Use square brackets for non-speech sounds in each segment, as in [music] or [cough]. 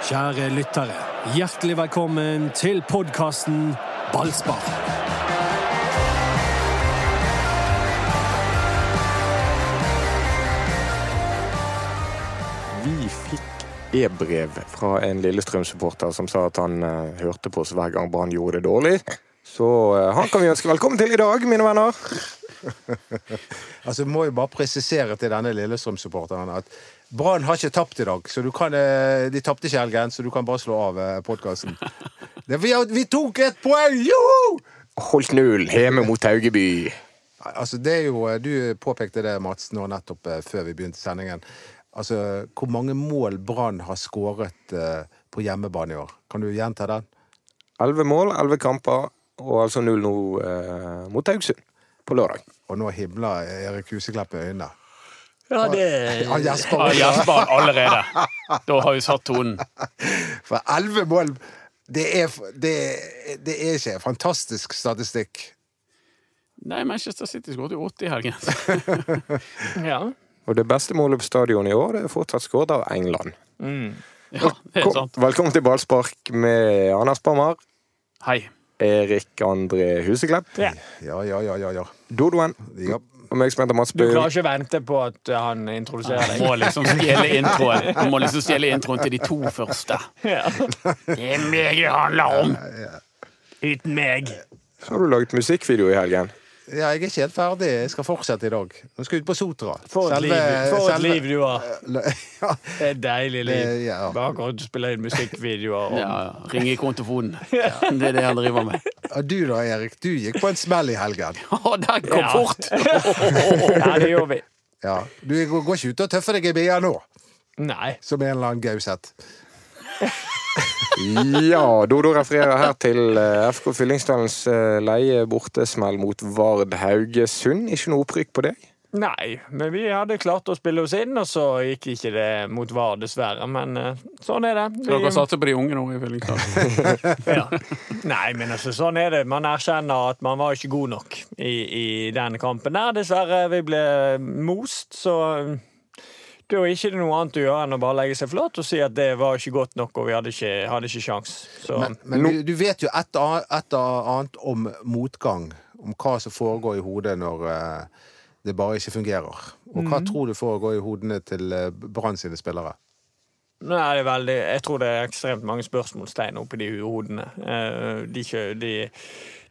Kjære lyttere, hjertelig velkommen til podkasten Ballspar. Vi fikk e-brev fra en Lillestrøm-supporter som sa at han eh, hørte på oss hver gang Brann gjorde det dårlig. Så eh, han kan vi ønske velkommen til i dag, mine venner. [laughs] Altså, må jo bare presisere til denne Lillestrøm-supporteren at Brann har ikke tapt i dag. Så du kan, eh, de tapte ikke helgen, så du kan bare slå av podkasten. [laughs] Vi, vi tok et poeng! Joho! Holdt null hjemme mot Haugeby. Altså, det er jo, Du påpekte det, Mats, nå nettopp eh, før vi begynte sendingen. Altså, Hvor mange mål Brann har skåret eh, på hjemmebane i år? Kan du gjenta den? Elleve mål, elleve kamper, og altså null nå eh, mot Haugesund på lørdag. Og nå himler Erik Huseklepp med øynene. Ja, det [laughs] Han gjesper. Allerede. Da har vi satt tonen. [laughs] For elleve mål det er, det, det er ikke fantastisk statistikk. Nei, Manchester City skåret jo 80 i helgen. [laughs] Ja. Og det beste målet på stadion i år er fortsatt skåret av England. Ja, det er sant. velkommen til ballspark med Anders Bammer, Hei. Erik André Huseklepp, Ja. Ja, ja, ja, ja. Dodoen ja. Om jeg som Mats Du klarer ikke å vente på at uh, han introduserer Han deg? må liksom stjele introen. Han må liksom stjele introen til de to første. Ja. Det er meg det handler om. Uten meg. Så har du laget musikkvideo i helgen. Ja, jeg er ikke helt ferdig. Jeg skal fortsette i dag. Nå skal jeg ut på Sotra. For et, Selve- liv, for et selve- liv du har. [laughs] Ja, Det er et deilig liv. Ja. Bare spille inn musikkvideoer. Ja, Og... ja. Ringe i kontofonen. [laughs] Det er det han driver med. Og du da, Erik? Du gikk på en smell i helgen. [laughs] Å, den kom Ja. fort! Ja, det gjør vi. Ja. Du går går ikke ut og tøffer deg i BA nå, Nei. som en eller annen gauseth. [laughs] Ja, Dodo refererer her til eh, FK Fyllingsdalens eh, leie bortesmell mot Vard Haugesund. Ikke noe opprykk på deg? Nei, men vi hadde klart å spille oss inn, og så gikk ikke det mot VAR, dessverre. Men eh, sånn er det. Så dere satser på de unge nå i Fyllingsdalen? [laughs] ja. [laughs] Nei, men altså, sånn er det. Man erkjenner at man var ikke god nok i, i den kampen der. Dessverre. Vi ble most, så da er ikke det noe annet å gjøre enn å bare legge seg flat og si at det var ikke godt nok, og vi hadde ikke, hadde ikke sjans. Så Men, men du, du vet jo et, annet- et annet om motgang. Om hva som foregår i hodet når eh, det bare ikke fungerer. Og hva tror du foregår i hodene til eh, Brann sine spillere? Nå er det veldig, jeg tror det er ekstremt mange spørsmålstegn oppi de hodene. Eh, De, de,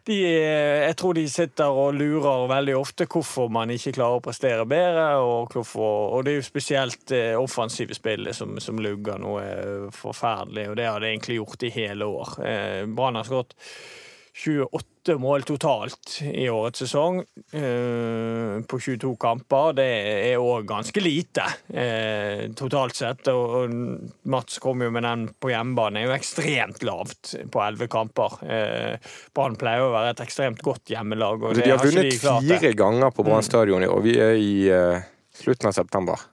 de, eh, jeg tror de sitter og lurer veldig ofte hvorfor man ikke klarer å prestere bedre. Og, hvorfor, og det er jo spesielt eh, offensive spillet som, som lugger noe eh, forferdelig. Og det har det egentlig gjort i hele år. Brann har skåret 28 mål totalt i årets sesong eh, på 22 kamper. Det er òg ganske lite eh, totalt sett. Og, og Mats kom jo med den på hjemmebane. Det er jo ekstremt lavt på 11 kamper. Eh, Brann pleier å være et ekstremt godt hjemmelag. Og det de har ikke vunnet klart det. fire ganger på Brann stadion i år. Vi er i eh, slutten av september.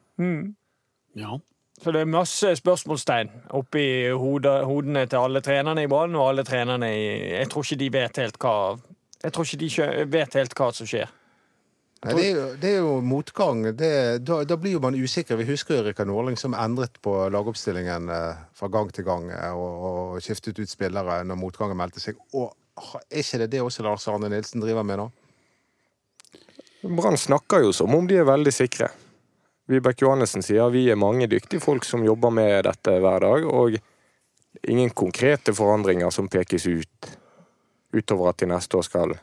Ja. Så det er masse spørsmålstegn oppi hodene til alle trenerne i Brann, og alle trenerne i Jeg tror ikke de vet helt hva Jeg tror ikke de vet helt hva som skjer. Nei, det, er jo, det er jo motgang. Det, da, da blir jo man usikker. Vi husker jo Rikard Norling som endret på lagoppstillingen eh, fra gang til gang eh, og, og skiftet ut spillere når motgangen meldte seg. Og er ikke det det også Lars Arne Nilsen driver med nå? Brann snakker jo som om de er veldig sikre. Vibeke Johannessen sier vi er mange dyktige folk som jobber med dette hver dag, og ingen konkrete forandringer som pekes ut utover at de neste år skal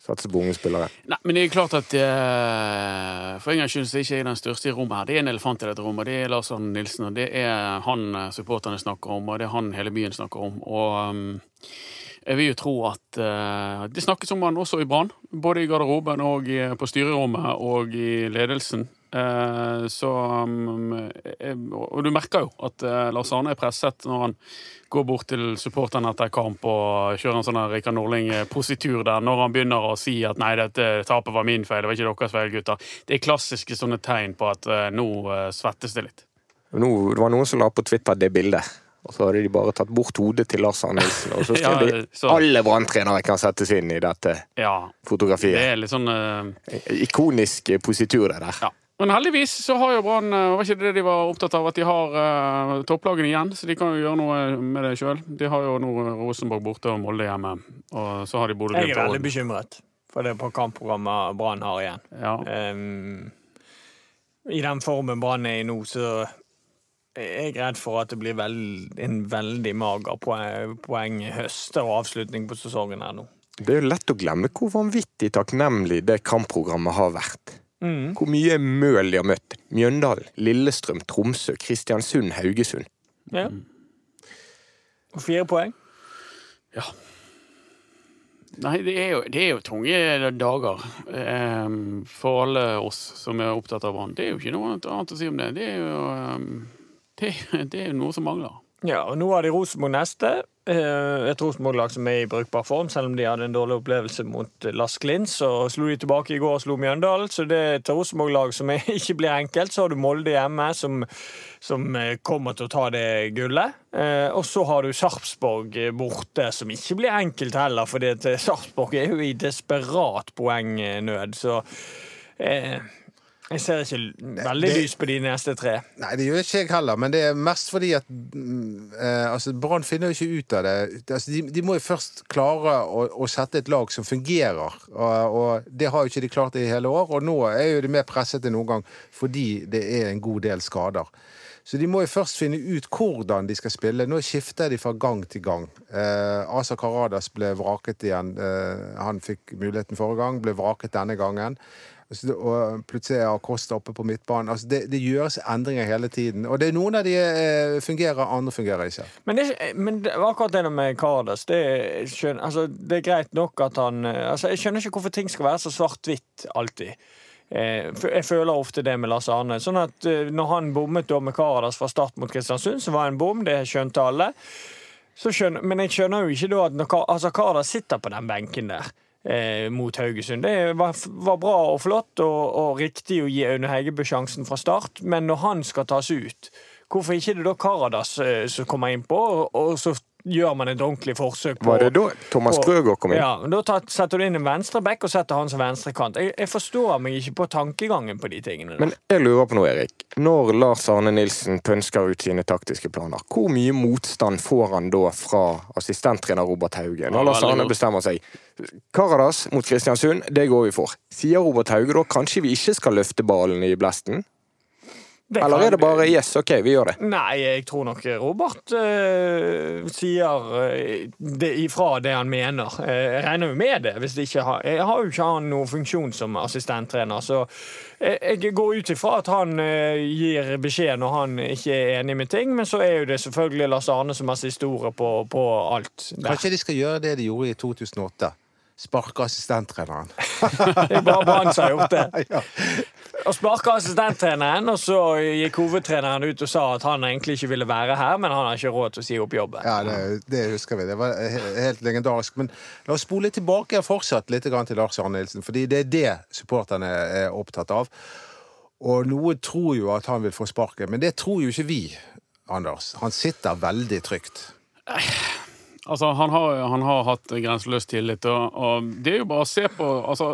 satse på unge spillere. Nei, men det er klart at eh, For en gangs skyld så ikke jeg den største i rommet her. Det er en elefant i dette rommet. Det er Lars Arne Nilsen, og det er han supporterne snakker om, og det er han hele byen snakker om. Og um, jeg vil jo tro at uh, det snakkes om han også i Brann. Både i garderoben og i, på styrerommet og i ledelsen. Eh, så um, eh, Og du merker jo at eh, Lars Arne er presset når han går bort til supporterne etter kamp og kjører en sånn Rikard Norling-positur der, når han begynner å si at 'nei, dette tapet var min feil', det var ikke deres feil, gutter. Det er klassiske sånne tegn på at nå svettes det litt. No, det var noen som la på Twitter det bildet. Og så hadde de bare tatt bort hodet til Lars Arne Nilsen, og så [laughs] skrev Ja, de alle branntrenere kan settes inn i dette Ja, det er litt sånn uh... Ikonisk positur, det der. Ja. Men heldigvis så har jo Brann eh, Var ikke det de var opptatt av, at de har uh, topplagene igjen? Så de kan jo gjøre noe med det sjøl. De har jo nå Rosenborg borte og Molde hjemme. Og så har de Bodø Jeg er veldig bekymret for det på kampprogrammet Brann har igjen. Ja. Um, I den formen Brann er i nå, så er jeg redd for at det blir veld, en veldig mager poeng, poenghøst og avslutning på sesongen her nå. Det er jo lett å glemme hvor vanvittig takknemlig det kampprogrammet har vært. Mm. Hvor mye møl de har møtt. Mjøndalen, Lillestrøm, Tromsø, Kristiansund, Haugesund. Ja. Og fire poeng. Ja. Nei, det er jo, det er jo tunge dager eh, for alle oss som er opptatt av Brann. Det er jo ikke noe annet å si om det. Det er jo, eh, det, det er jo noe som mangler. Ja, og nå har de Rosenborg neste. Eh, Et Rosenborg-lag som er i brukbar form, selv om de hadde en dårlig opplevelse mot Lask Lins. Så slo de tilbake i går og slo Mjøndalen, så det er et Rosenborg-lag som [laughs] ikke blir enkelt. Så har du Molde hjemme, som, som eh, kommer til å ta det gullet. Eh, Og så har du Sarpsborg eh, borte, som ikke blir enkelt heller, for Sarpsborg er jo i desperat poengnød. Så eh, jeg ser ikke veldig det- lys på de neste tre. Nei, det gjør ikke jeg heller, men det er mest fordi at eh, altså, Brann finner jo ikke ut av det. Altså, de, de må jo først klare å, å sette et lag som fungerer, og, og det har jo ikke de klart i hele år. Og nå er jo de mer presset enn noen gang fordi det er en god del skader. Så de må jo først finne ut hvordan de skal spille. Nå skifter de fra gang til gang. Eh, Asa Karadas ble vraket igjen. Eh, han fikk muligheten forrige gang, ble vraket denne gangen. Altså, Og plutselig er Acosta oppe på midtbanen. Altså, det, det gjøres endringer hele tiden. Og det er noen av de eh, fungerer, andre fungerer ikke. Men, det, men akkurat det med Cardas det, altså, det er greit nok at han altså, Jeg skjønner ikke hvorfor ting skal være så svart-hvitt alltid. Eh, Jeg føler ofte det med Lars Arne. Sånn at Når han bommet med Karadas fra start mot Kristiansund, så var det en bom, det skjønte alle. Skjønner, men jeg skjønner jo ikke da at når altså, sitter på den benken der. Eh, mot Haugesund. Det var, var bra og flott og, og riktig å gi Aune Heggebø sjansen fra start, men når han skal tas ut, hvorfor ikke det da Karadas eh, som kommer innpå, og så gjør man et ordentlig forsøk på Var det da Thomas Krøger Grøgaard kom inn? Ja, men Da tar, setter du inn en venstreback og setter han som venstrekant. Jeg, jeg forstår meg ikke på tankegangen på de tingene. der. Men jeg lurer på noe, Erik. Når Lars Arne Nilsen pønsker ut sine taktiske planer, hvor mye motstand får han da fra assistenttrener Robert Hauge? Når Ja, Lars Arne bestemmer seg. Karadas mot Kristiansund, det går vi for. Sier Robert Hauge da kanskje vi ikke skal løfte ballen i blesten? Det Eller er det bare yes, ok, vi gjør det? Nei, jeg tror nok Robert eh, sier eh, det ifra det han mener. Eh, jeg regner jo med det. hvis det ikke har, Jeg har jo ikke han noen funksjon som assistenttrener, så jeg, går ut ifra at han eh, gir beskjed når han ikke er enig med ting, men så er jo det selvfølgelig Lars Arne som har siste ordet på, på alt. Der. Kanskje de skal gjøre det de gjorde i 2008? Sparke assistenttreneren. [laughs] Det er bare Brann som har gjort det. [laughs] Ja. Og sparka assistenttreneren, og så gikk hovedtreneren ut og sa at han egentlig ikke ville være her, men han har ikke råd til å si opp jobben. Ja, det, det husker vi. Det var helt legendarisk. Men la oss spole tilbake fortsatt litt til Lars Arne Nilsen, fordi det er det supporterne er opptatt av. Og noen tror jo at han vil få sparken, men det tror jo ikke vi, Anders. Han sitter veldig trygt. Altså, han har, han har hatt grenseløs tillit, og, og det er jo bare å se på altså,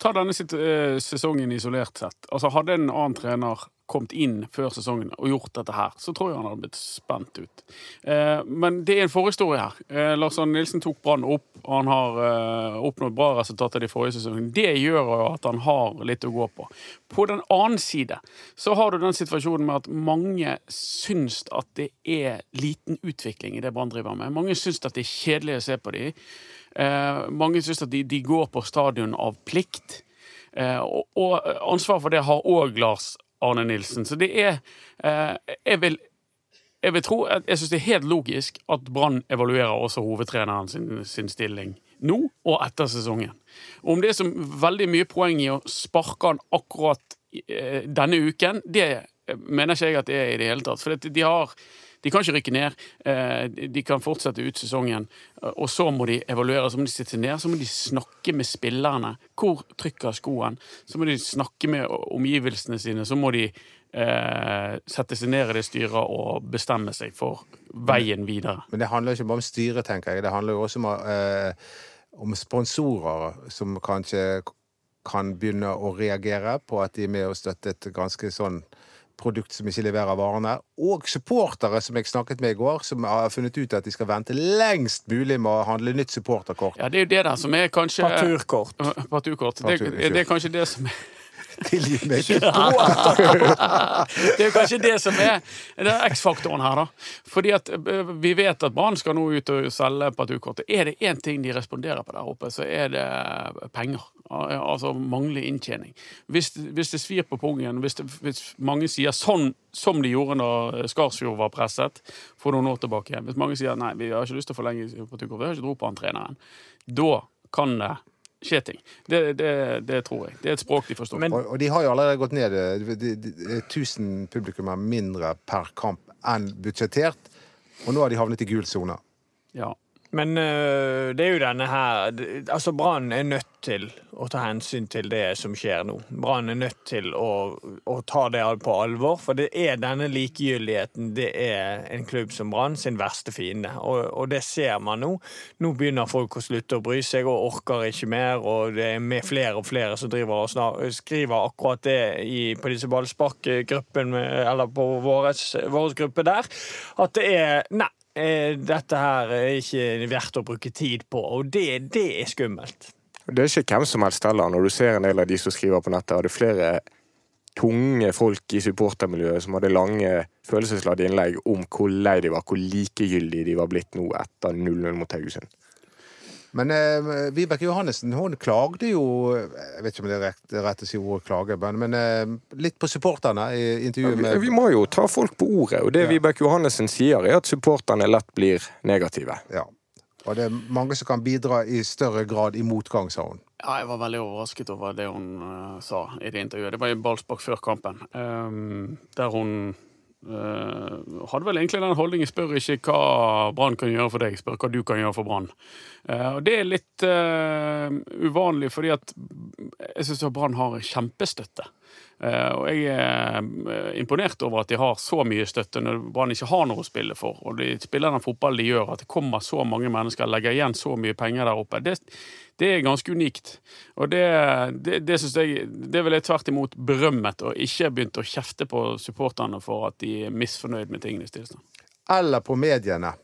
Ta denne eh, sesongen isolert sett. Altså, Hadde en annen trener kommet inn før sesongen og gjort dette her, så tror jeg han hadde blitt spent ut. Eh, men det er en forhistorie her. Eh, Lars Arne Nilsen tok Brann opp, og han har eh, oppnådd bra resultater de forrige sesongene. Det gjør jo at han har litt å gå på. På den annen side så har du den situasjonen med at mange syns at det er liten utvikling i det Brann driver med. Mange syns at det er kjedelig å se på dem. Eh, mange syns at de, de går på stadion av plikt. Eh, og, og ansvar for det har òg Lars Arne Nilsen. Så det er eh, Jeg vil jeg vil tro, jeg synes det er helt logisk at Brann evaluerer også hovedtreneren sin, sin stilling nå og etter sesongen. Om det er så veldig mye poeng i å sparke han akkurat eh, denne uken, det mener ikke jeg at det er i det hele tatt. For de har de kan ikke rykke ned. eh, De kan fortsette ut sesongen. eh, Og så må de evaluere, så må de sitte ned, så må de snakke med spillerne. Hvor trykker skoen? Så må de snakke med omgivelsene sine. Så må de eh, sette seg ned i det styret og bestemme seg for veien videre. Men det handler ikke bare om styret, tenker jeg. Det handler jo også om, eh, om sponsorer som kanskje kan begynne å reagere på at de er med og støtter et ganske sånn produkt som ikke leverer varene. Og supportere som jeg snakket med i går, som har funnet ut at de skal vente lengst mulig med å handle nytt supporterkort. Ja, det er jo det der som er kanskje Parturkort. [laughs] Parturkort. Det, det er kanskje det som er Tilgi [laughs] meg. Det er jo kanskje det som er, er X-faktoren her, da. Fordi at eh, vi vet at Brann skal nå ut og selge partukortet. Er det én ting de responderer på der oppe, så er det penger. Altså manglende inntjening. Hvis, hvis det svir på pungen, hvis, det, hvis mange sier sånn som de gjorde da Skarsfjord var presset for noen år tilbake Hvis mange sier nei, vi har ikke lyst til å forlenge partukortet, vi har ikke tro på han treneren, da kan det skje ting. Det, det, det tror jeg. Det er et språk de forstår. Men- Og, og de har jo allerede gått ned eh, de- de- de- 1000 publikummer mindre per kamp enn budsjettert. Og nå har de havnet i gul sone. ja. Men øh, det er jo denne her Altså, Brann er nødt til å ta hensyn til det som skjer nå. Brann er nødt til å, å ta det på alvor, for det er denne likegyldigheten det er en klubb som Brann sin verste fiende. Og, og det ser man nå. Nå begynner folk å slutte å bry seg og orker ikke mer, og det er med flere og flere som driver og snar, skriver akkurat det i, på disse ballsparkgruppene, eller på vår gruppe der, at det er Nei. Eh, dette her er ikke verdt å bruke tid på, og det, det er skummelt. Det er ikke hvem som helst heller. Når du ser en del av de som skriver på nettet, hadde flere tunge folk i supportermiljøet som hadde lange følelsesladde innlegg om hvor lei de var, hvor likegyldige de var blitt nå etter 0-0 mot Haugesund. Men eh, Vibeke Johannessen hun klagde jo Jeg vet ikke om det er rett, rett å si ordet klage, men, eh, litt på supporterne i intervjuet Vi, med vi må jo ta folk på ordet, og det Ja. Vibeke Johannessen sier, er at supporterne lett blir negative. Ja. Og det er mange som kan bidra i større grad i motgang, sa hun. Ja, jeg var veldig overrasket over det hun uh, sa i det intervjuet. Det var i ballspark før kampen, um, der hun eh, hadde vel egentlig den holdningen spør ikke hva Brann kan gjøre for deg, spør hva du kan gjøre for Brann. Uh, og det er litt uh, uvanlig, fordi at jeg syns Brann har kjempestøtte. Eh, og jeg er eh, imponert over at de har så mye støtte når Brann ikke har noe å spille for. Og de spiller den fotballen de gjør, at det kommer så mange mennesker, legger igjen så mye penger der oppe. Det, det er ganske unikt. Og det, det, det synes jeg Det ville jeg tvert imot berømmet, og ikke begynt å kjefte på supporterne for at de er misfornøyd med tingenes tilstand. Eller på mediene.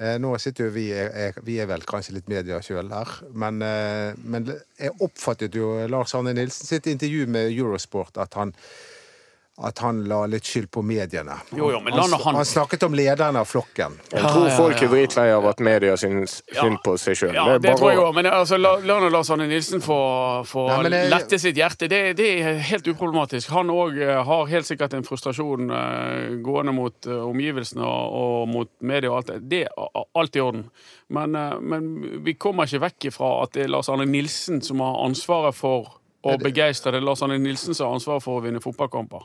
Eh, nå sitter jo vi er, Vi er vel kanskje litt media sjøl her, men, eh, men jeg oppfattet jo Lars Arne Nilsen sitt intervju med Eurosport at han at han la litt skyld på mediene. Jo, jo, men la han- han snakket om lederen av flokken. Jeg tror folk er dritlei av at media syns Ja. synd på seg sjøl. Ja, det, tror jeg òg, men altså, la, la nå Lars Arne Nilsen få, få Nei, det... lette sitt hjerte. Det, det er helt uproblematisk. Han òg har helt sikkert en frustrasjon eh, gående mot eh, omgivelsene og, og mot media og alt det. Det er alt i orden. Men, eh, men vi kommer ikke vekk ifra at det er Lars Arne Nilsen som har ansvaret for å begeistre. Det Lars Arne Nilsen som har ansvaret for å vinne fotballkamper.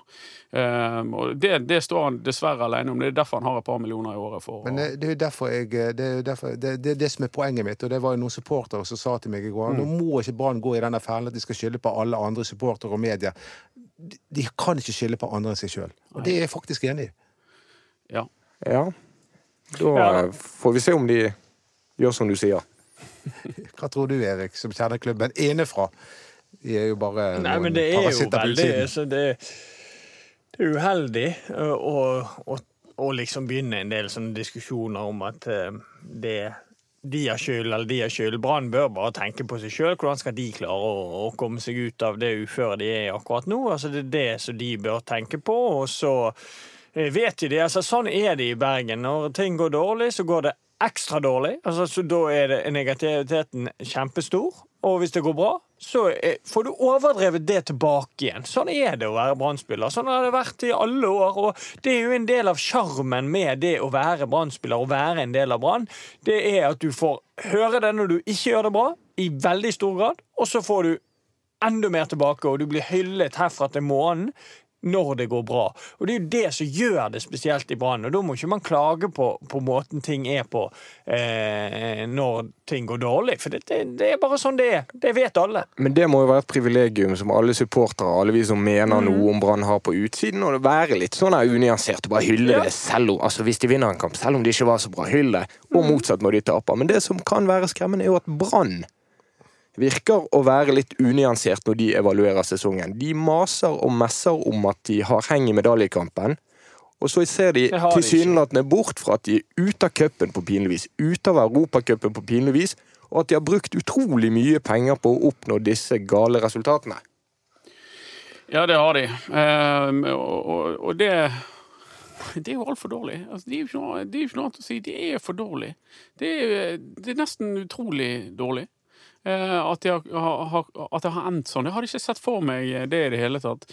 Um, og det, det står han dessverre alene om. Det er derfor han har et par millioner i året. for Men eh, det er jo derfor jeg Det er derfor, det, det, er det som er poenget mitt, og det var jo noen supportere som sa til meg i går Nå må ikke Brann gå i denne fellen at de skal skylde på alle andre supportere og media. De, de kan ikke skylde på andre enn seg sjøl. Og det er jeg faktisk enig i. ja. Ja. Da Ja. eh, får vi se om de gjør som du sier. [laughs] Hva tror du, Erik, som kjenner klubben innenfra? De er jo bare Nei, noen men det er jo veldig altså det, det er uheldig å, å, å liksom begynne en del sånne diskusjoner om at det de har skyld, eller de har skyld. Brann bør bare tenke på seg sjøl. Hvordan skal de klare å, å komme seg ut av det uføret de er i akkurat nå? Altså, det er det som de bør tenke på. Og så eh, vet de det. Altså, sånn er det i Bergen. Når ting går dårlig, så går det ekstra dårlig. Altså, så da er det negativiteten kjempestor. Og hvis det går bra, så får du overdrevet det tilbake igjen. Sånn er det å være Brann-spiller. Sånn har det vært i alle år. Og det er jo en del av sjarmen med det å være Brann-spiller og være en del av Brann. Det er at du får høre det når du ikke gjør det bra, i veldig stor grad. Og så får du enda mer tilbake, og du blir hyllet herfra til månen når det går bra. Og Det er jo det som gjør det spesielt i Brann. Og Da må ikke man klage på, på måten ting er på eh, når ting går dårlig. For det, det, det er bare sånn det er. Det vet alle. Men det må jo være et privilegium som alle supportere, alle vi som mener Mm. noe om Brann, har på utsiden. Og være litt sånn unyansert og bare hylle Ja. det selv om altså hvis de vinner en kamp, selv om det ikke var så bra. Hyll det. Og Mm. motsatt når de taper. Men det som kan være skremmende, er jo at Brann virker å være litt unyansert når de evaluerer sesongen. De maser og messer om at de har heng i medaljekampen. Og så ser de de tilsynelatende bort fra at de er ute av cupen på pinlig vis, ute av europacupen på pinlig vis, og at de har brukt utrolig mye penger på å oppnå disse gale resultatene. Ja, det har de. Ehm, og, og, og det det er jo altfor dårlig. Altså, det er jo ikke noe, det er jo ikke noe annet å si. Det er for dårlig. Det er, det er nesten utrolig dårlig. Eh, at, det har, har, endt sånn. Jeg hadde ikke sett for meg det i det hele tatt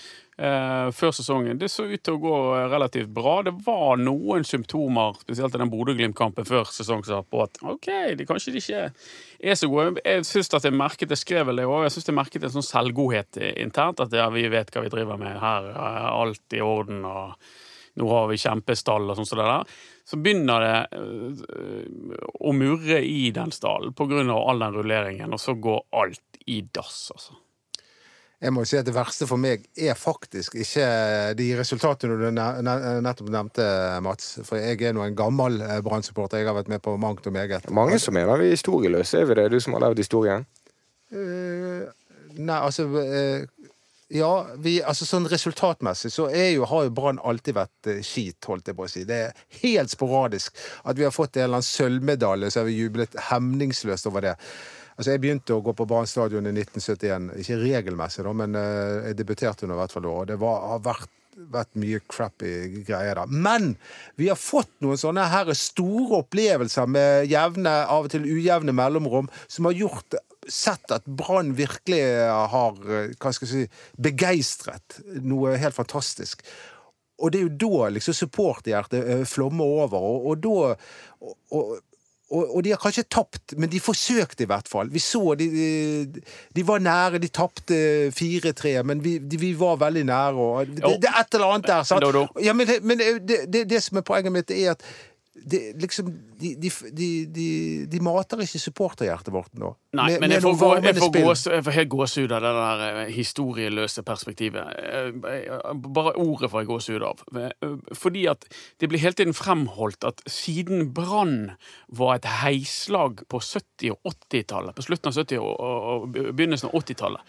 eh, før sesongen. Det så ut til å gå relativt bra. Det var noen symptomer, spesielt i den Bodø-Glimt-kampen før sesong, som sa på at OK, de, kanskje de ikke er så gode. Jeg synes at jeg merket, jeg skrev vel det òg, jeg synes jeg merket en sånn selvgodhet internt. At ja, vi vet hva vi driver med her, er alt i orden. og nå har vi kjempestall og sånn som det der. Så begynner det øh, å murre i den stallen av all den rulleringen, og så går alt i dass, altså. Jeg må si at Det verste for meg er faktisk ikke de resultatene du ne- ne- nettopp nevnte, Mats. For jeg er nå en gammel eh, Brann-supporter. Jeg har vært med på mangt og meget. Mange som mener vi er historieløse, er vi det? Du som har levd historien? Uh, nei, altså eh, Ja, vi, altså sånn resultatmessig så jo, har jo Brann alltid vært eh, skit, holdt jeg på å si. Det er helt sporadisk at vi har fått en eller annen sølvmedalje, så har vi jublet hemningsløst over det. Altså, Jeg begynte å gå på Brann stadion i 1971, ikke regelmessig, da, men uh, jeg debuterte under hvert fall da. Og det var, har vært, vært mye crappy greier da. Men vi har fått noen sånne her store opplevelser med jevne, av og til ujevne mellomrom, som har gjort sett at Brann virkelig har eh, hva skal jeg si, begeistret noe helt fantastisk. Og det er jo da liksom supporterhjertet eh, flommer over, og, og da og, og, og, de har kanskje tapt, men de forsøkte i hvert fall. Vi så de, de, de var nære, de tapte 4-3, men vi, de, vi var veldig nære. Det er et eller annet der. sant? Ja, men, det- men det, det, det som er poenget mitt, er at det, liksom, de, de, de, de, de mater ikke supporterhjertet vårt nå. Nei, Med- men jeg får, gå, jeg, får gås, jeg får helt gåsehud av det der eh, historieløse perspektivet. Eh, Bare ordet får jeg gåsehud av. Eh, Fordi at det blir hele tiden fremholdt at siden Brann var et heislag på 70- og 80-tallet, på slutten av 70- og- og og begynnelsen av 80-tallet,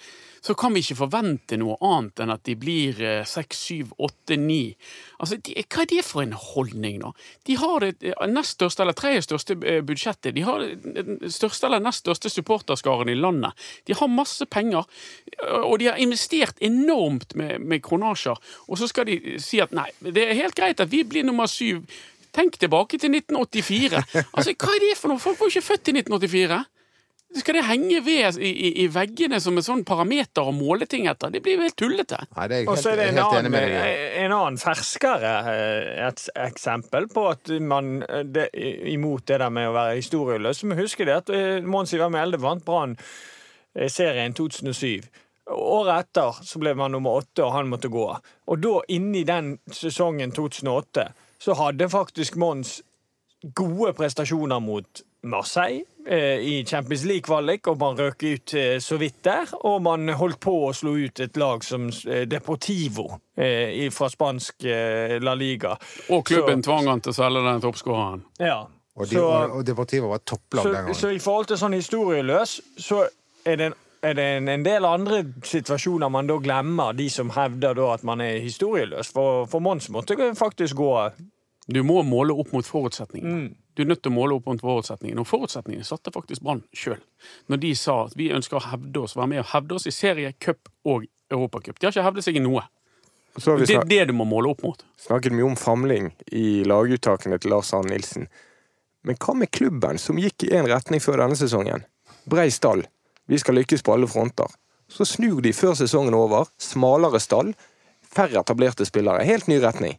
så kan vi ikke forvente noe annet enn at de blir seks, 6, 7, 8, 9. Altså, de, hva er det for en holdning, da? De har det eh, nest største eller tredje største eh, budsjettet. De har den største eller nest største supporterskaren i landet. De har masse penger, eh, og de har investert enormt med, med kronasjer. Og så skal de si at nei, det er helt greit at vi blir nummer syv. Tenk tilbake til 1984. Altså, Hva er det for noe? Folk var jo ikke født i 1984. Skal det henge ved i, i, i veggene som en sånn parameter å måle ting etter? Det blir jo helt tullete. Nei, det er jeg Og så er det en annen, med en annen ferskere eh, et eksempel på at man eh, det, imot det der med å være historieløs. Så må vi huske det at eh, Mons Ivar Mjelde vant Brann eh, serien 2007. Året etter så ble man nummer åtte, og han måtte gå. Og da, inni den sesongen 2008, så hadde faktisk Mons gode prestasjoner mot Marseille eh, i Champions League-kvalik, og man røk ut eh, så vidt der. Og man holdt på å slå ut et lag som eh, Deportivo eh, fra spansk eh, La Liga. Og klubben tvang han til å selge den toppskåreren. Ja. Og, de, Så- og Deportivo var topplag den gangen. så i forhold til sånn historieløs, så er det, en, er det en, en del andre situasjoner man da glemmer, de som hevder da at man er historieløs. For, for Mons måtte faktisk gå Du må måle opp mot forutsetningene. Du er nødt til å måle opp mot forutsetningene. Og forutsetningene satte faktisk Brann sjøl. Når de sa at vi ønsker å hevde oss, være med og hevde oss i serie, cup og europacup. De har ikke hevdet seg i noe. Det er det du må måle opp mot. snakket mye om famling i laguttakene til Lars Arne Nilsen. Men hva med klubben, som gikk i én retning før denne sesongen? Brei stall. Vi skal lykkes på alle fronter. Så snur de før sesongen over. Smalere stall. Færre etablerte spillere. Helt ny retning.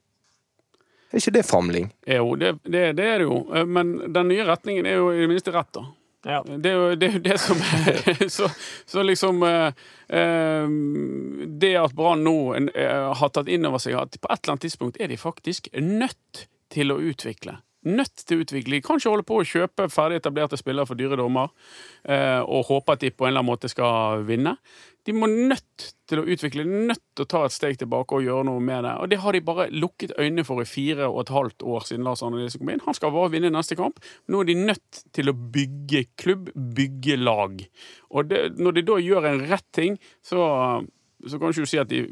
Er ikke det famling? Jo, det, det, det er det jo. Eh, Men den nye retningen er jo i det minste rett, da. ja. Det er jo det, er jo det som [laughs] så, så liksom eh, eh, Det at Brann nå eh, har tatt inn over seg at på et eller annet tidspunkt er de faktisk nødt til å utvikle nødt til kan ikke holde på å kjøpe ferdig etablerte spillere for dyre dommer eh, og håpe at de på en eller annen måte skal vinne. De må nødt til å utvikle, nødt til å ta et steg tilbake og gjøre noe med det. Og det har de bare lukket øynene for i fire og et halvt år siden Lars Arne Nilsen kom inn. Han skal bare vinne neste kamp. Nå er de nødt til å bygge klubb, bygge lag. Og det, når de da gjør en rett ting, så så kan du ikke si at de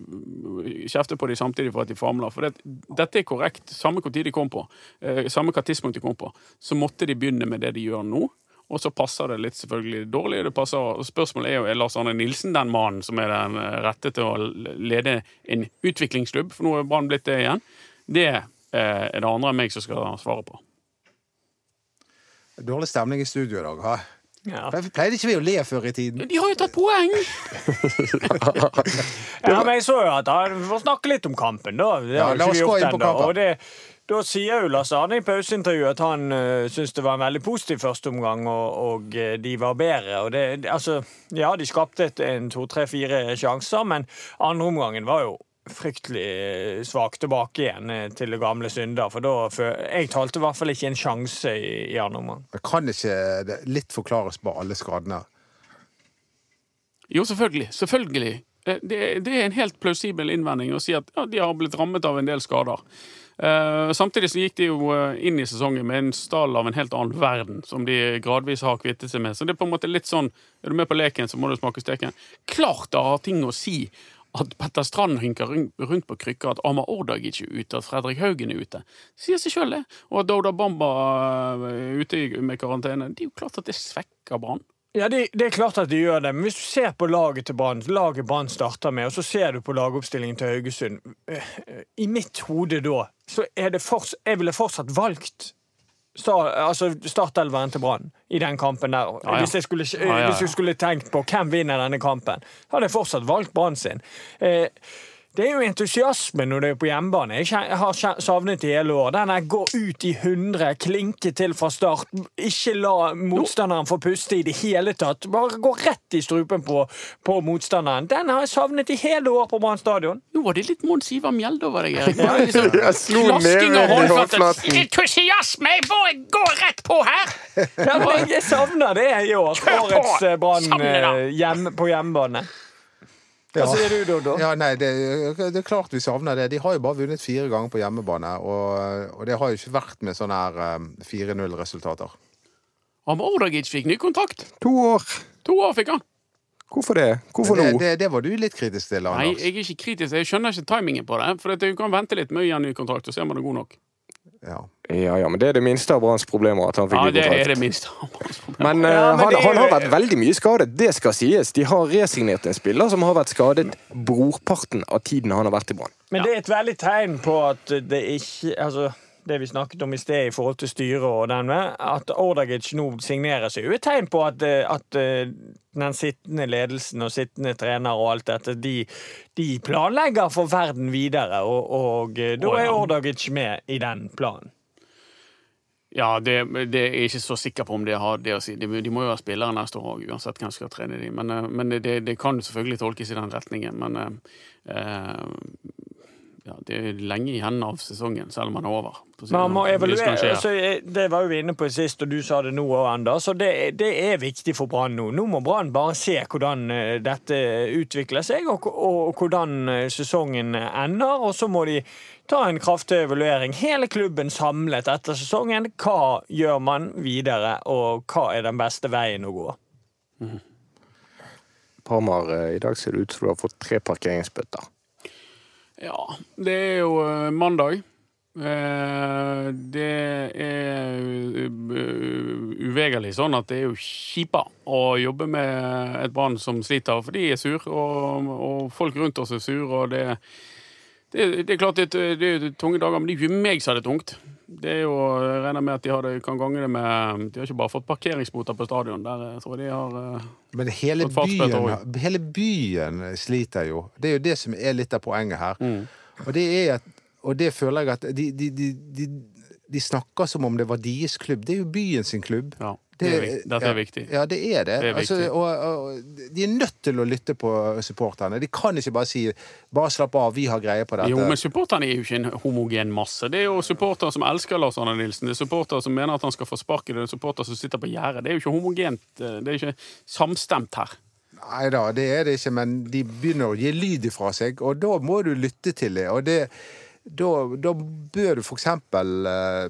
kjefter på dem samtidig for at de famler. For det, dette er korrekt. Samme hvor tid de kom på, eh, samme hva tidspunkt de kom på, så måtte de begynne med det de gjør nå. Og så passer det litt selvfølgelig dårlig. Passer, spørsmålet er jo er Lars Arne Nilsen den mannen som er den eh, rette til å lede en utviklingsklubb, for nå er Brann blitt det igjen. Det eh, er det andre enn meg som skal svare på. Dårlig stemning i studio i dag. Ha? Ja. Pleide ikke vi å le før i tiden? De har jo tatt poeng! [laughs] Ja, men jeg så jo at han får snakke litt om kampen, da. Det Ja, la oss vi gå inn på kampen. Da sier jo Lars Arne i pauseintervjuet at han uh, syns det var en veldig positiv førsteomgang, og, og uh, de var bedre. Det, altså, ja, de skapte et, en, to, tre, fire sjanser, men andreomgangen var jo fryktelig eh, svak tilbake igjen eh, til det gamle synder. For da Jeg talte i hvert fall ikke en sjanse i, i andre omgang. Kan ikke det litt forklares på alle skadene? Jo, selvfølgelig. Selvfølgelig. Eh, Det, det er en helt plausibel innvending å si at ja, de har blitt rammet av en del skader. Uh, samtidig så gikk de jo inn i sesongen med en stall av en helt annen verden, som de gradvis har kvittet seg med. Så det er på en måte litt sånn Er du med på leken, så må du smake steken. Klart det har ting å si at Petter Strand hinker rundt på krykker, at Amar Ordagic er ute, at Fredrik Haugen er ute. Sier seg sjøl, det. Og at Douda Bamba eh, er ute med karantene. Det er jo klart at det svekker Brann. Ja, det, det er klart at de gjør det, men hvis du ser på laget til Brann, laget Brann starter med, og så ser du på lagoppstillingen til Haugesund eh, eh, I mitt hode da, så er det fortsatt Jeg ville fortsatt valgt altså startelveren til Brann i den kampen der. ja. Hvis, jeg skulle, Ja, ja, ja. hvis jeg skulle tenkt på hvem vinner denne kampen, hadde jeg fortsatt valgt Brann sin. Eh, det er jo entusiasme når det er på hjemmebane. Jeg har savnet i hele år. Den der gå ut i 100, klinke til fra start, ikke la motstanderen få puste i det hele tatt. Bare gå rett i strupen på, på motstanderen. Den har jeg savnet i hele år på Brann stadion. Nå var det litt Mons Ivar Mjelde over deg, Erik. [laughs] Det var liksom Jeg slo og i håndflaten. Entusiasme! Jeg bare går rett på her! Ja, men jeg savner det i år. Årets eh, Brann eh, hjem, på hjemmebane. Hva sier du, Dodo? Ja, nei, det, det er klart vi savner det. De har jo bare vunnet fire ganger på hjemmebane, og, og det har jo ikke vært med sånne her um, 4-0-resultater. Amar Ordagic fikk ny kontrakt. To år. To år fikk han. Hvorfor det? Hvorfor Det, nå? det, det var du litt kritisk til, Anders. Nei, jeg er ikke kritisk. Jeg skjønner ikke timingen på det. For du kan vente litt med å gi han ny kontrakt, og se om han det god nok. Ja. Ja, ja, men det er det minste av Branns problemer at han fikk Ja, det kontrakt. er det minste. av hans problemer. Men, uh, Ja, men han, det han har vært veldig mye skadet, det skal sies. De har resignert en spiller som har vært skadet brorparten av tiden han har vært i Brann. Men det er et veldig tegn på at det ikke Altså, det vi snakket om i sted i forhold til styret og den med, at Ordagic nå signerer seg, er jo et tegn på at, eh, at eh, den sittende ledelsen og sittende trener og alt dette, de, de planlegger for verden videre, og, og eh, da er Ordagic med i den planen. Ja, det, det er jeg ikke så sikker på om det har det å si. De, de må jo ha spillere neste år òg, uansett hvem som skal trene dem. Men, men det, det kan selvfølgelig tolkes i den retningen. Men eh, ja, det er lenge igjen av sesongen, selv om den er over. Man må. Evaluere. Altså, det var jo vi inne på sist, og du sa det nå òg, Anders. Og det, det er viktig for Brann nå. Nå må Brann bare se hvordan eh, dette utvikler seg, og, og, og hvordan eh, sesongen ender. Og så må de ta en kraftig evaluering, hele klubben samlet etter sesongen. Hva gjør man videre, og hva er den beste veien å gå? Parmar, eh, i dag ser det ut som du har fått tre parkeringsbøter. Ja, det er jo eh, mandag. Eh, det er u- uvegerlig sånn at det er jo kjipa å jobbe med et barn som sliter, for de er sur, og, og folk rundt oss er sur, og det, det, det er klart det, det er tunge dager, men det er ikke meg som har det tungt. Det er jo, jeg regner med at de har det, kan gange det med De har ikke bare fått parkeringsboter på stadion. Der tror jeg de har eh, Men hele byen, hele byen sliter jo. Det er jo det som er litt av poenget her. Mm. Og det at og det føler jeg at de, de, de, de, de snakker som om det var deres klubb. Det er jo byen sin klubb. Ja. Det dette er viktig. Ja, det er det. Det er altså, og, og, de er nødt til å lytte på supporterne. De kan ikke bare si 'bare slapp av, vi har greie på dette'. Jo, men supporterne er jo ikke en homogen masse. Det er jo supportere som elsker Lars Arne Nilsen. Det er supportere som mener at han skal få sparken. Det er supportere som sitter på gjerdet. Det er jo ikke homogent. Det er ikke samstemt her. Nei da, det er det ikke, men de begynner å gi lyd ifra seg, og da må du lytte til det. Og det, da, da bør du for eksempel eh,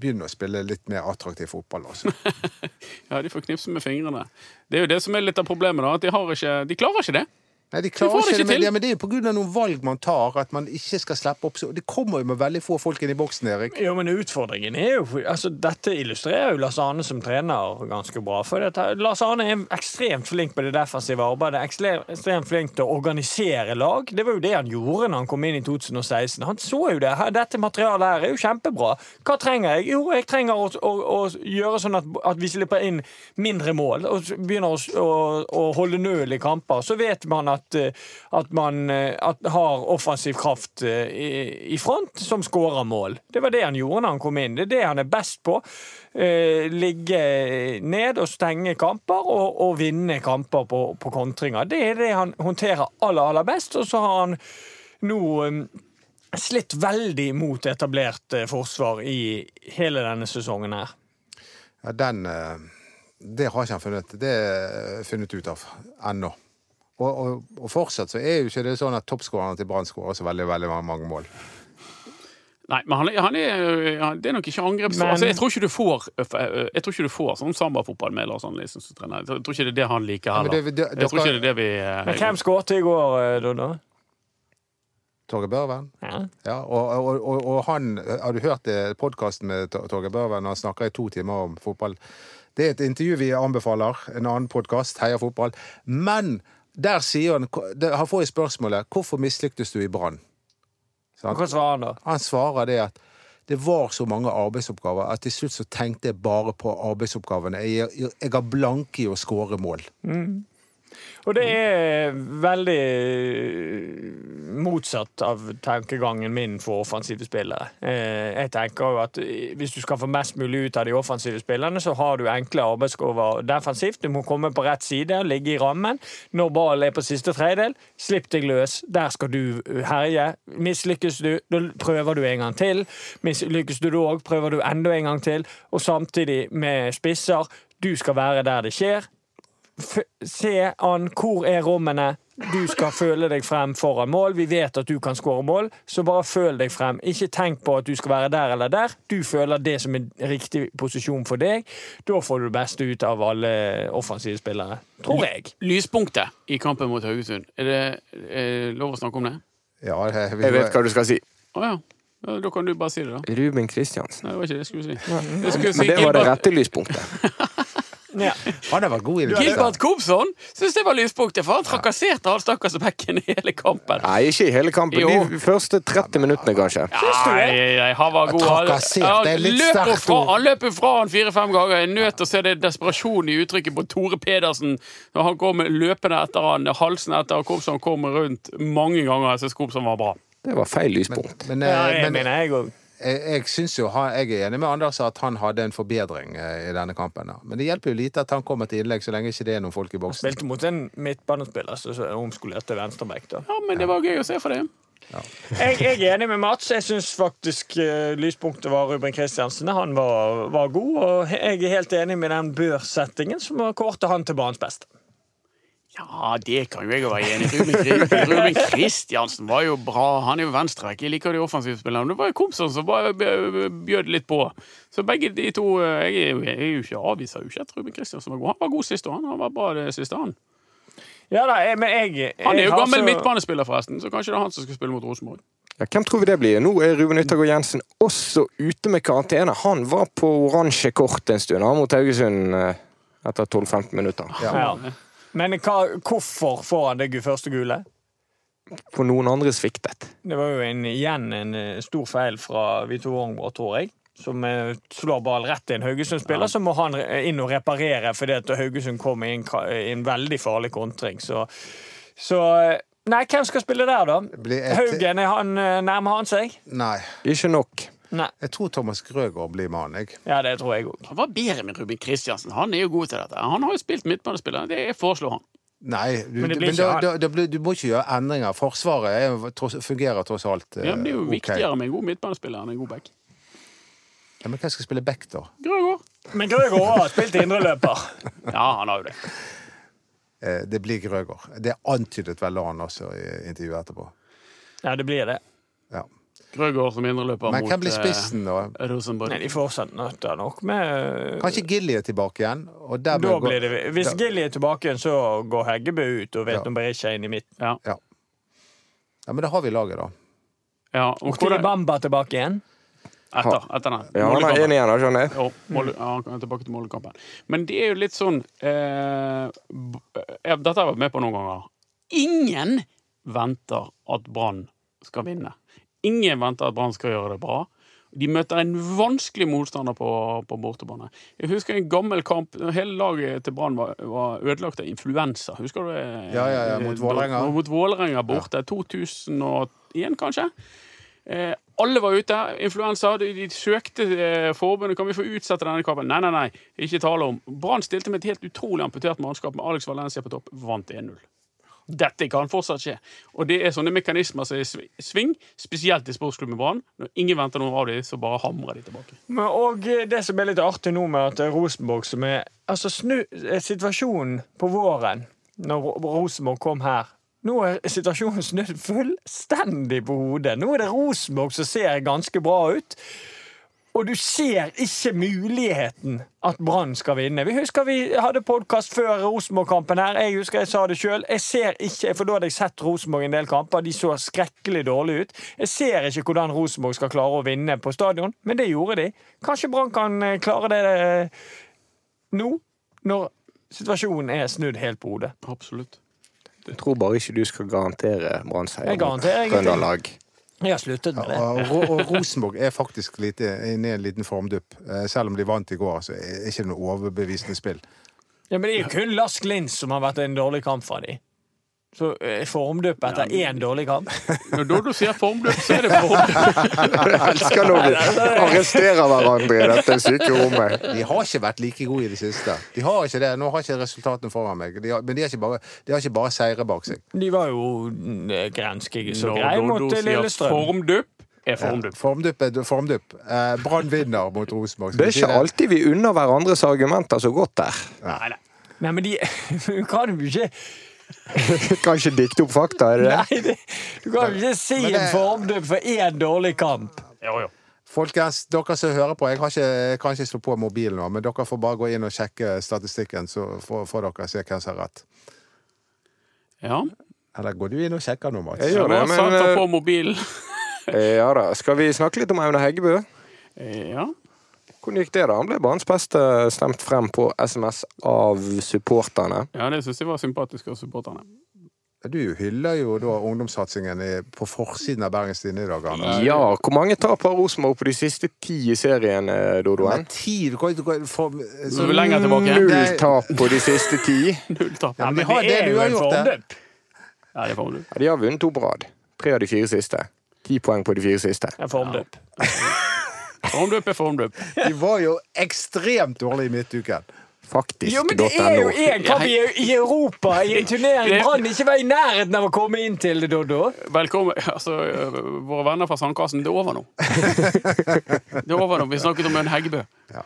begynne å spille litt mer attraktiv fotball. Også. [laughs] Ja, De får knipse med fingrene. Det er jo det som er litt av problemet. da, at De, ikke, de klarer ikke det. Nei, de klarer det ikke det, men, ja, men det er jo av noen valg man tar, at man ikke skal slippe opp så Det kommer jo med veldig få folk inn i boksen, Erik. Jo, men utfordringen er jo altså Dette illustrerer jo Lars Arne som trener ganske bra. For dette, Lars Arne er ekstremt flink på det defensive arbeidet. Ekstremt, flink til å organisere lag. Det var jo det han gjorde når han kom inn i 2016. Han så jo det. Dette materialet her er jo kjempebra. Hva trenger jeg? Jo, jeg trenger å, å, å gjøre sånn at, at vi slipper inn mindre mål og begynner å, å holde nøl i kamper. Så vet man at, eh, at man eh, at har offensiv kraft eh, i, i front som skårer mål. Det var det han gjorde når han kom inn. Det er det han er best på. Ligge ned og stenge kamper og, og vinne kamper på, på kontringer. Det er det han håndterer aller, aller best. Og så har han nå slitt veldig mot etablert forsvar i hele denne sesongen her. Ja, den Det har ikke han funnet, funnet ut av ennå. Og, og, og fortsatt så er jo ikke det sånn at toppskårerne til Brann skårer så veldig, veldig mange mål. Nei, men han, er- han er, han, det er nok ikke angreps... Men- Altså, jeg tror ikke du får Jeg tror ikke du får sånn sambafotball med Lars Arne som trener. Jeg tror ikke det er det han liker men heller. det- det- Jeg tror ikke det er det vi Men eh, hvem skåret i går, eh, Doddo? Torgeir Børven. Ja. Ja, og, og, og, og han Har du hørt podkasten med Tor- Torgeir Børven? Han snakker i to timer om fotball. Det er et intervju vi anbefaler. En annen podkast, Heia fotball. Men der sier han Han får jo spørsmålet 'Hvorfor mislyktes du i Brann?' Hva svarer han da? Han svarer det at det var så mange arbeidsoppgaver at til slutt så tenkte jeg bare på arbeidsoppgavene. Jeg, jeg, jeg har blanke i å skåre mål. Og det er veldig motsatt av tankegangen min for offensive spillere. Eh, Jeg tenker jo at hvis du skal få mest mulig ut av de offensive spillerne, så har du enkle arbeidsover defensivt. Du må komme på rett side ligge i rammen. Når ballen er på siste tredjedel, slipp deg løs. Der skal du herje. Mislykkes du, da prøver du en gang til. Mislykkes du da òg, prøver du enda en gang til. Og samtidig med spisser. Du skal være der det skjer se an hvor er rommene. Du skal føle deg frem foran mål. Vi vet at du kan skåre mål, så bare føl deg frem. Ikke tenk på at du skal være der eller der. Du føler det som er riktig posisjon for deg. Da får du det beste ut av alle offensive spillere. Tror jeg. Lyspunktet i kampen mot Haugesund, er det er lov å snakke om det? Ja, jeg, Jeg vet hva du skal si. Å ja. ja. Da kan du bare si det, da. Ruben Kristiansen. Nei, det var ikke det jeg skulle si. Jeg skulle si Men det var det rette lyspunktet. [laughs] Ja. Han har vært god i det. Gilbert Komsson syns det var lyspunktet, for han trakasserte han stakkars bekken i hele kampen. Nei, ikke i hele kampen. Jo. De første 30 minuttene, kanskje. Nei, han var god. Han- Trakassert, det er litt sterkt fra, ord. Han løp jo fra han fire-fem ganger. Jeg nøt å se det desperasjonen i uttrykket på Tore Pedersen når han kom løpende etter han, halsen etter Komsson kom rundt mange ganger. Jeg syns Komsson var bra. Det var feil lyspunkt. Men, Ja, eh, det men mener jeg. Jeg, jeg synes jo, jeg er enig med Anders at han hadde en forbedring eh, i denne kampen. Men det hjelper jo lite at han kommer til innlegg så lenge ikke det er noen folk i boksen. Spilte mot en midtbanespiller som omskolerte venstreback. da. Ja, men det var gøy å se for det. Jeg, jeg er enig med Mats. Jeg syns faktisk uh, lyspunktet var Ruben Kristiansen. Han var, var god, og jeg er helt enig med den børsettingen som kortet han til banens beste. Ja, det kan jo jeg være enig i. Ruben, Kristiansen var jo bra. Han er jo venstreback. Jeg liker de offensive spillerne. Det var jo Komsson som bare bjød litt på. Så begge de to eh, Jeg er jo, jeg er jo ikke avviser jo ikke at Ruben Kristiansen var god. Han var god sist, og han Han var bra det siste, han. Ja da, jeg, men jeg, jeg Han er jo gammel så- midtbanespiller, forresten, så kanskje det er han som skal spille mot Rosenborg. Ja, hvem tror vi det blir? Nå er Ruben Yttergård Jensen også ute med karantene. Han var på oransje kort en stund han mot Haugesund eh, etter 12-15 minutter. Ja. Men hva, hvorfor får han det første gule? For noen andre sviktet. Det var jo en, igjen en eh, stor feil fra Vito Wongborg, tror jeg. Som eh, slår ball rett til en Haugesund-spiller, så må han eh, inn og reparere fordi at Haugesund kom i en, i en veldig farlig kontring. Så, så Nei, hvem skal spille der, da? Haugen, er han, nærmer han seg? Nei. Ikke nok. Nei. Jeg tror Thomas Grøgaard blir mannen, jeg. Ja, det tror jeg òg. Han var bedre med Ruben Kristiansen. Han er jo god til dette. Han har jo spilt midtbanespiller. Det foreslår han. Nei, du, Men det men blir ikke da, da, da, du må ikke gjøre endringer. Forsvaret er, tross, fungerer tross alt eh, Ja, men det er jo okay. viktigere med en god midtbanespiller enn en god back. Ja, men hvem skal spille back, da? Grøgaard. Men Grøgaard har spilt indreløper. [laughs] Ja, han har jo det. Eh, det blir Grøgaard. Det antydet vel han også i intervjuet etterpå. Ja, det blir det. Ja. Grøgaard som indreløper Men mot hvem blir eh, spissen, da? Rosenborg. Nei, de fortsetter nøtter nok med Kanskje Gilly er tilbake igjen? Da går- blir det, hvis da- Gilly er tilbake igjen, så går Heggebø ut og vet Ja. om Berisha inn i midten. Ja. Ja. ja, men da har vi laget, da. ja og Og til Bamba tilbake igjen. etter, etter den. Ja, han er inn igjen, skjønner jeg. Ja, han kan tilbake til målekampen. Men det er jo litt sånn eh, b- eh, Dette har jeg vært med på noen ganger. Ingen venter at Brann skal vinne. Ingen venter at Brann skal gjøre det bra. De møter en vanskelig motstander på, på bortebane. Jeg husker en gammel kamp. Hele laget til Brann var, var ødelagt av influensa. Husker du det? Ja, ja, ja, mot Vålerenga. Mot Vålerenga borte. 2001, kanskje? Eh, alle var ute. Influensa. De, de søkte eh, forbundet. Kan vi få utsette denne kampen? Nei, nei, nei. Ikke tale om. Brann stilte med et helt utrolig amputert mannskap med Alex Valencia på topp. Vant 1-0. Dette kan fortsatt skje. Og det er sånne mekanismer som er sving, spesielt i sportsklubben Brann. Når ingen venter noe av dem, så bare hamrer de tilbake. Og eh, det som er litt artig nå med at er Rosenborg som er Altså, snu eh, situasjonen på våren, når Rosenborg kom her Nå er situasjonen snudd fullstendig på hodet. Nå er det Rosenborg som ser ganske bra ut. Og du ser ikke muligheten at Brann skal vinne. Vi husker vi hadde podkast før Rosenborg-kampen her. Jeg husker jeg sa det sjøl. Jeg ser ikke, for da hadde jeg sett Rosenborg i en del kamper. De så skrekkelig dårlig ut. Jeg ser ikke hvordan Rosenborg skal klare å vinne på stadion, men det gjorde de. Kanskje Brann kan eh, klare det eh, nå, når situasjonen er snudd helt på hodet. Absolutt. Jeg tror bare ikke du skal garantere Brann-seier Jeg garanterer ingenting. Jeg har sluttet med det. Og, og, og Rosenborg er faktisk lite, inne i en liten formdupp. Eh, Selv om de vant i går, så er det ikke noe overbevisende spill. Ja, men det er jo kun Lask Lins som har vært en dårlig kamp fra de. Så eh, formdupp etter én dårlig kamp. [laughs] Når Dodo sier formdupp, så er det formdupp. Jeg elsker når vi [laughs] arresterer hverandre i dette syke rommet. De har ikke vært like gode i det siste. De har ikke det. Nå har ikke resultatene foran meg. De har, men de har ikke bare, de har ikke bare seire bak seg. De var jo grenskige så greie mot Dodo eh, sier Lillestrøm. formdupp, er formdupp. Formdupp er formdupp. Eh, Brann vinner mot Rosenborg. Det er ikke alltid vi unner hverandres argumenter så godt der. Nei, nei. Nei, men de [laughs] kan jo ikke [laughs] Kan ikke dikte opp fakta, er det? Nei, det, du kan ikke si det- en formdubb for én dårlig kamp. Jo, jo. Folkens, dere som hører på, jeg, har ikke, jeg kan ikke slå på mobilen nå, men dere får bare gå inn og sjekke statistikken, så får, får dere se hvem som har rett. Ja. Eller går du inn og sjekker nå, Mats? Jeg gjør det, men eh, på mobilen. [laughs] Ja da. Skal vi snakke litt om Aune Heggebø? Ja. Hvordan gikk det, da? Han ble banens beste stemt frem på SMS av supporterne. ja, det syns jeg var sympatisk av supporterne. Du hyller jo da ungdomssatsingen på forsiden av Bergens Tidende i dag. Arne. Ja, hvor mange tap har Rosenborg på de siste ti i serien, eh, Dodoen? Tid, du kan ikke for, Så du er lenger tilbake? Null tap på de siste ti. [laughs] Null tap. Ja, men Men har det, er jo en formdupp. Ja, det er formdupp. Ja, de har vunnet to på rad. Tre av de fire siste. Ti poeng på de fire siste. En formdupp. Formdupp er formdupp. De var jo ekstremt dårlige i midtuken. Faktisk. Jo, men det er jo en én kamp i, i Europa i en turnering Brann ikke var i nærheten av å komme inn til, Doddo. Velkommen. [laughs] Altså, øh, våre venner fra Sandkassen, det er over nå. [laughs] Det er over nå. Vi snakket om en Heggebø. Ja.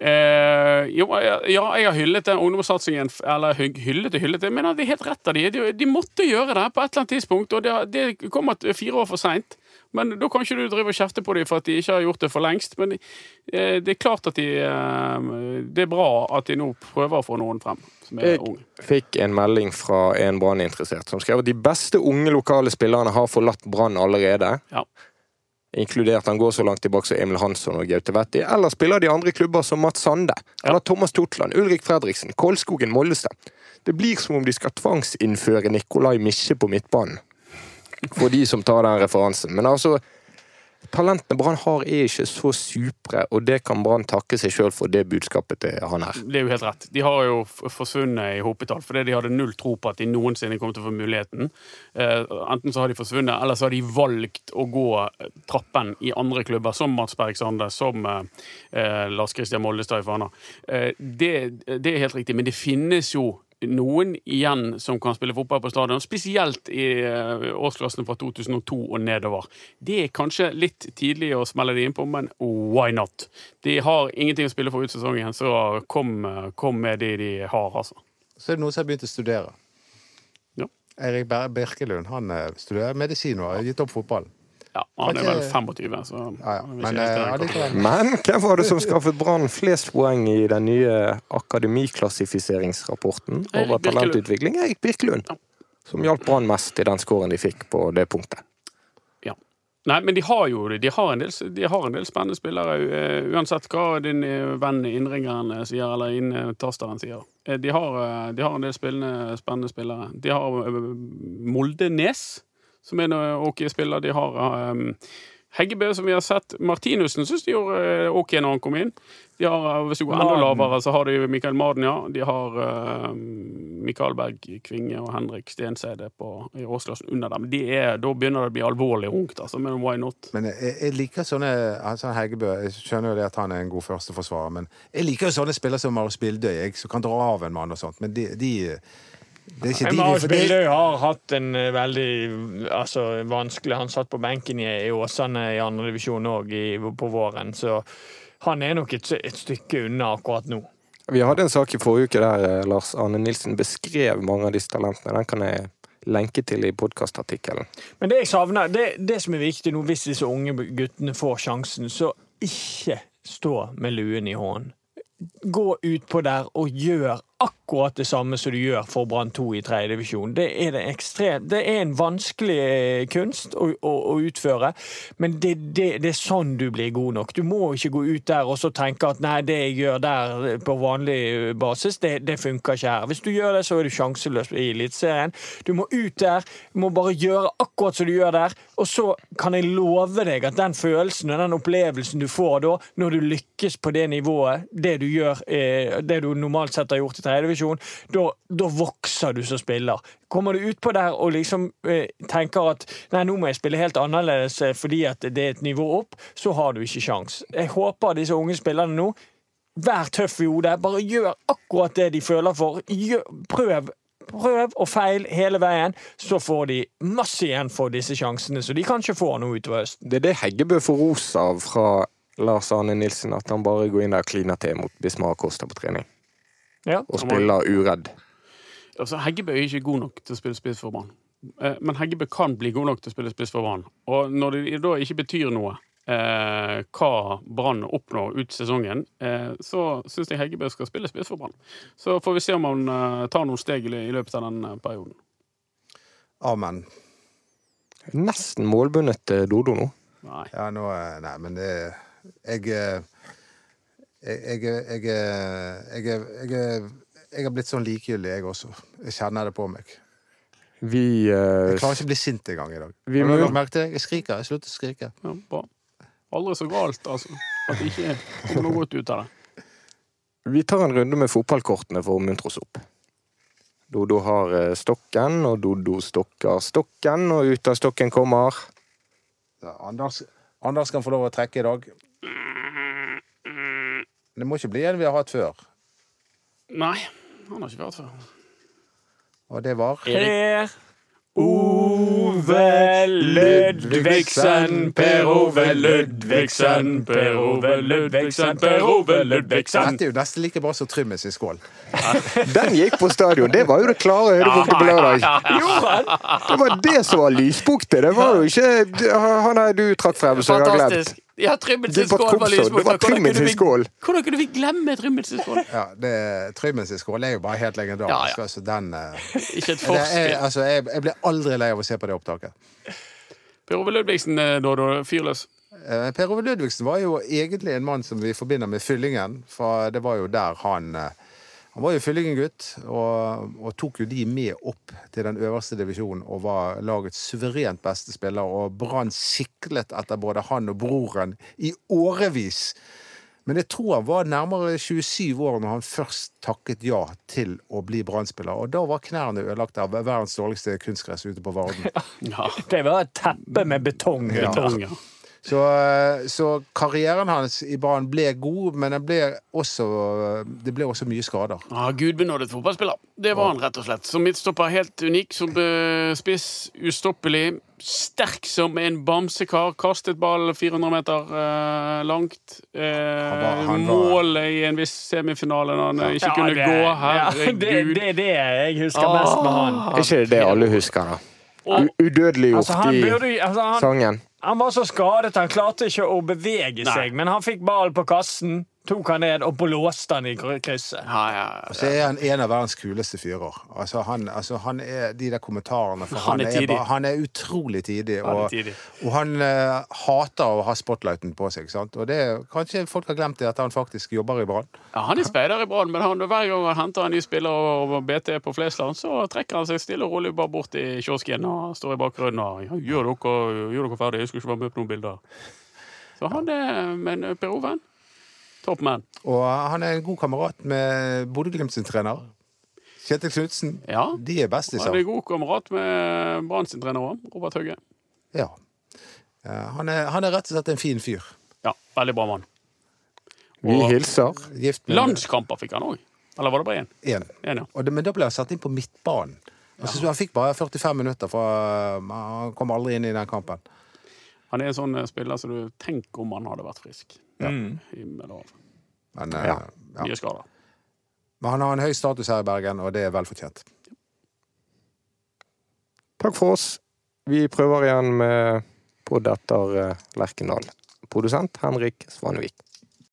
Eh, jo, ja, jeg har hyllet den ungdomssatsingen. Eller hyllet og hyllet. Men det er helt rett av de. de. De måtte gjøre det på et eller annet tidspunkt, og det, det kommer fire år for seint. Men da kan ikke du drive og kjefte på dem for at de ikke har gjort det for lengst. Men eh, det er klart at de eh, Det er bra at de nå prøver å få noen frem som er Jeg unge. fikk en melding fra en Brann-interessert som skrev at de beste unge lokale spillerne har forlatt Brann allerede. Ja. Inkludert han går så langt tilbake som Emil Hansson og Gaute Wetti, Eller spiller de andre klubber som Mats Sande. Eller Thomas Totland, Ulrik Fredriksen, Kolskogen, Mollestad. Det blir som om de skal tvangsinnføre Nikolai Misje på midtbanen. For de som tar den referansen. Men altså talentene Brann har, er ikke så supre, og det kan Brann takke seg sjøl for det budskapet til han her. Det er jo helt rett. De har jo forsvunnet i hopetall fordi de hadde null tro på at de noensinne kom til å få muligheten. Eh, enten så har de forsvunnet, eller så har de valgt å gå trappen i andre klubber, som Mats Berg Sande, som eh, eh, Lars Christian Moldestad i Fana. Det, det er helt riktig, men det finnes jo noen igjen som kan spille fotball på stadion, spesielt i årsklassene fra 2002 og nedover. Det er kanskje litt tidlig å smelle de innpå, men why not? De har ingenting å spille for ut sesongen, så kom, eh, kom med de de har, altså. Så er det noen som har begynt å studere. Ja. Eirik Birkelund han eh, studerer medisin og har gitt opp fotballen. Ja, han er vel 25, så Ja, ja. Men eh. Men hvem var det som skaffet Brann flest poeng i den nye akademiklassifiseringsrapporten over Birkelund. talentutvikling? Erik Birkelund. Ja. Som hjalp Brann mest i den scoren de fikk på det punktet. Ja. Nei, men de har jo de har en del, de har en del spennende spillere, eh, uansett hva din eh, venn innringeren eh, sier, eller inntasteren sier. Eh, De har, eh, de har en del spillende, spennende spillere. De har Molde Moldenes, som er en ok spiller. De har Um, Heggebø, som vi har sett. Martinussen syns de gjorde eh, ok når han kom inn. De har, eh, hvis du går enda lavere, så har de Mikael Maden, ja. De har uh, Mikael Berg Kvinge og Henrik Stensede på, i årsklassen under dem. De er, da begynner det å bli alvorlig ungt, altså. Men why not? Men jeg, jeg liker sånne altså Heggebø, Jeg skjønner jo det at han er en god førsteforsvarer, men jeg liker jo sånne spillere som Marius Bildøy, jeg, som kan dra av en mann og sånt. Men de, de Det er ikke de Marius Bildøy har hatt en eh, veldig altså, vanskelig Han satt på benken i, i Åsane i andredivisjon òg på våren, så han er nok et, et stykke unna akkurat nå. Vi hadde en sak i forrige uke der eh, Lars Arne Nilsen beskrev mange av disse talentene. Den kan jeg lenke til i podkastartikkelen. Men det jeg savner, det, det som er viktig nå, hvis disse unge guttene får sjansen, så ikke stå med luen i hånden. Gå utpå der og gjør akkurat det samme som du gjør for Brann 2 i tredjedivisjon. Det er, det, ekstremt, det er en vanskelig eh, kunst å, å, å utføre, men det, det, det er sånn du blir god nok. Du må ikke gå ut der og så tenke at nei, det jeg gjør der på vanlig eh, basis, det, det funker ikke her. Hvis du gjør det, så er du sjanseløs i Eliteserien. Du må ut der, du må bare gjøre akkurat som du gjør der, og så kan jeg love deg at den følelsen og den opplevelsen du får da, når du lykkes på det nivået, det du gjør, eh, det du normalt sett har gjort i tredjedivisjon, da, da vokser du som spiller. Kommer du utpå der og liksom eh, tenker at nei, nå må jeg spille helt annerledes eh, fordi at det er et nivå opp, så har du ikke sjans. Jeg håper disse unge spillerne nå Vær tøff i hodet. Bare gjør akkurat det de føler for. Gjør, prøv. Prøv og feil hele veien, så får de masse igjen for disse sjansene så de kanskje får noe utover høsten. Det er det Heggebø får ros av fra Lars Arne Nilsen, at han bare går inn der og kliner til mot Bismar Kosta på trening. Ja. Og spiller uredd. Altså, Heggebø er ikke god nok til å spille spiss for Brann. Eh, Men Heggebø kan bli god nok til å spille spiss for Brann. Og når det da ikke betyr noe eh, hva Brann oppnår ut sesongen, eh, så syns jeg Heggebø skal spille spiss for Brann. Så får vi se om han eh, tar noen steg i løpet av den eh, perioden. Amen. Nesten målbundet Dodo nå. Nei. Ja, nå eh, Nei, men det Jeg eh, jeg, jeg, jeg, jeg, jeg, jeg, jeg har blitt sånn likegyldig, jeg også. Jeg kjenner det på meg. Vi eh, Jeg klarer ikke å bli sint engang i dag. Vi Har du må- lagt det? Jeg skriker. Jeg slutter å skrike. Ja, bra. Aldri så galt, altså. At det ikke kommer noe godt ut av det. Vi tar en runde med fotballkortene for å muntre oss opp. Dodo har eh, stokken, og Dodo stokker stokken, og ut av stokken kommer Ja, Anders, Anders kan få lov å trekke i dag. Det må ikke bli en vi har hatt før. Nei, han har ikke vært før. Og det var Per Ove Ludvigsen, Per Ove Ludvigsen, Per Ove Ludvigsen, Per Ove Ludvigsen. Dette er jo nesten like bra som trymmes sin skål. [laughs] Den gikk på stadion! Det var jo det klare høydepunktet på lørdag. Gjorde? Det var det som var lyspunktet! Det var jo ikke han du trakk frem, som jeg har glemt. Ja, Trymmen skål var Komsson. Det var lyspunktet. Hvordan kunne vi- Hvordan kunne vi glemme Trymmen sin skål? Ja, det, skål er jo bare helt legendarisk. Ja, ja. Altså, den, eh, [laughs] Ikke et forspill. altså, jeg, jeg blir aldri lei av å se på det opptaket. Per Ove Ludvigsen, eh, da, da, fyrløs. Eh, Per Ove Ludvigsen var jo egentlig en mann som vi forbinder med Fyllingen, for det var jo der han, Han var jo fyllingengutt, og, og tok jo de med opp til den øverste divisjonen og var lagets suverent beste spiller. Og Brann siklet etter både han og broren i årevis. Men jeg tror han var nærmere 27 år når han først takket ja til å bli Brann-spiller. Og da var knærne ødelagt av verdens dårligste kunstgress ute på Varden. [laughs] Ja. Det var et teppe med betong. Ja. Betong, ja. Så, så karrieren hans i Brann ble god, men det ble også, det ble også mye skader. Ja, Gudbenådet fotballspiller. Det var han rett og slett. Som midtstopper helt unik. Som eh, spiss ustoppelig. Sterk som en bamsekar. Kastet ball 400 meter eh, langt. Eh, var- han var- Målet i en viss semifinale når han eh, ikke Ja, kunne det- gå. ja, Herregud. [laughs] det, det er det jeg husker mest med han. Er ikke det det alle husker, da? Udødeliggjort Altså, han, i burde, altså, han, sangen. han var så skadet, han klarte ikke å bevege Nei. seg. Men han fikk ballen på kassen, tok han ned og blåste han i krysset. Ja, ja, Så er han en av verdens kuleste fyrer. Altså, han, altså, han er de der kommentarene for Han han, er er, bare, han er utrolig tidig. Han er Og, tidig. og han uh, hater å ha spotlighten på seg. Sant? Og det, kanskje folk har glemt det, at han faktisk jobber i Brann. Ja, han er speider i Brann, men han, hver gang han henter en ny spiller og BT på Flesland, så trekker han seg stille og rolig bare bort i kiosken og står i bakgrunnen og ja, gjør, dere, gjør dere ferdig, jeg skulle ikke være med på noen bilder. Så han er Men Per Oven, top man. Og han er en god kamerat med Bodø-Glimt sin trener. Kjetil Knutsen. Ja. De er bestiser. Han er god kamerat med Brann sin trener òg, Robert Hauge. Ja. Eh, Han er, han er rett og slett en fin fyr. Ja, veldig bra mann. Vi hilser. Gift med Landskamper fikk han òg. Eller var det bare én? én. Ja. Og det, men da ble han satt inn på midtbanen. Altså, så Han fikk bare 45 minutter, for uh, han kom aldri inn i den kampen. Han er en sånn eh, spiller som du tenker om han hadde vært frisk. Mm. Himmel og Men, uh, Ja. ja. mye skader. men han har en høy status her i Bergen, og det er vel fortjent. Takk for oss. Vi prøver igjen med podd etter eh, Lerkendal. Produsent Henrik Svanevik.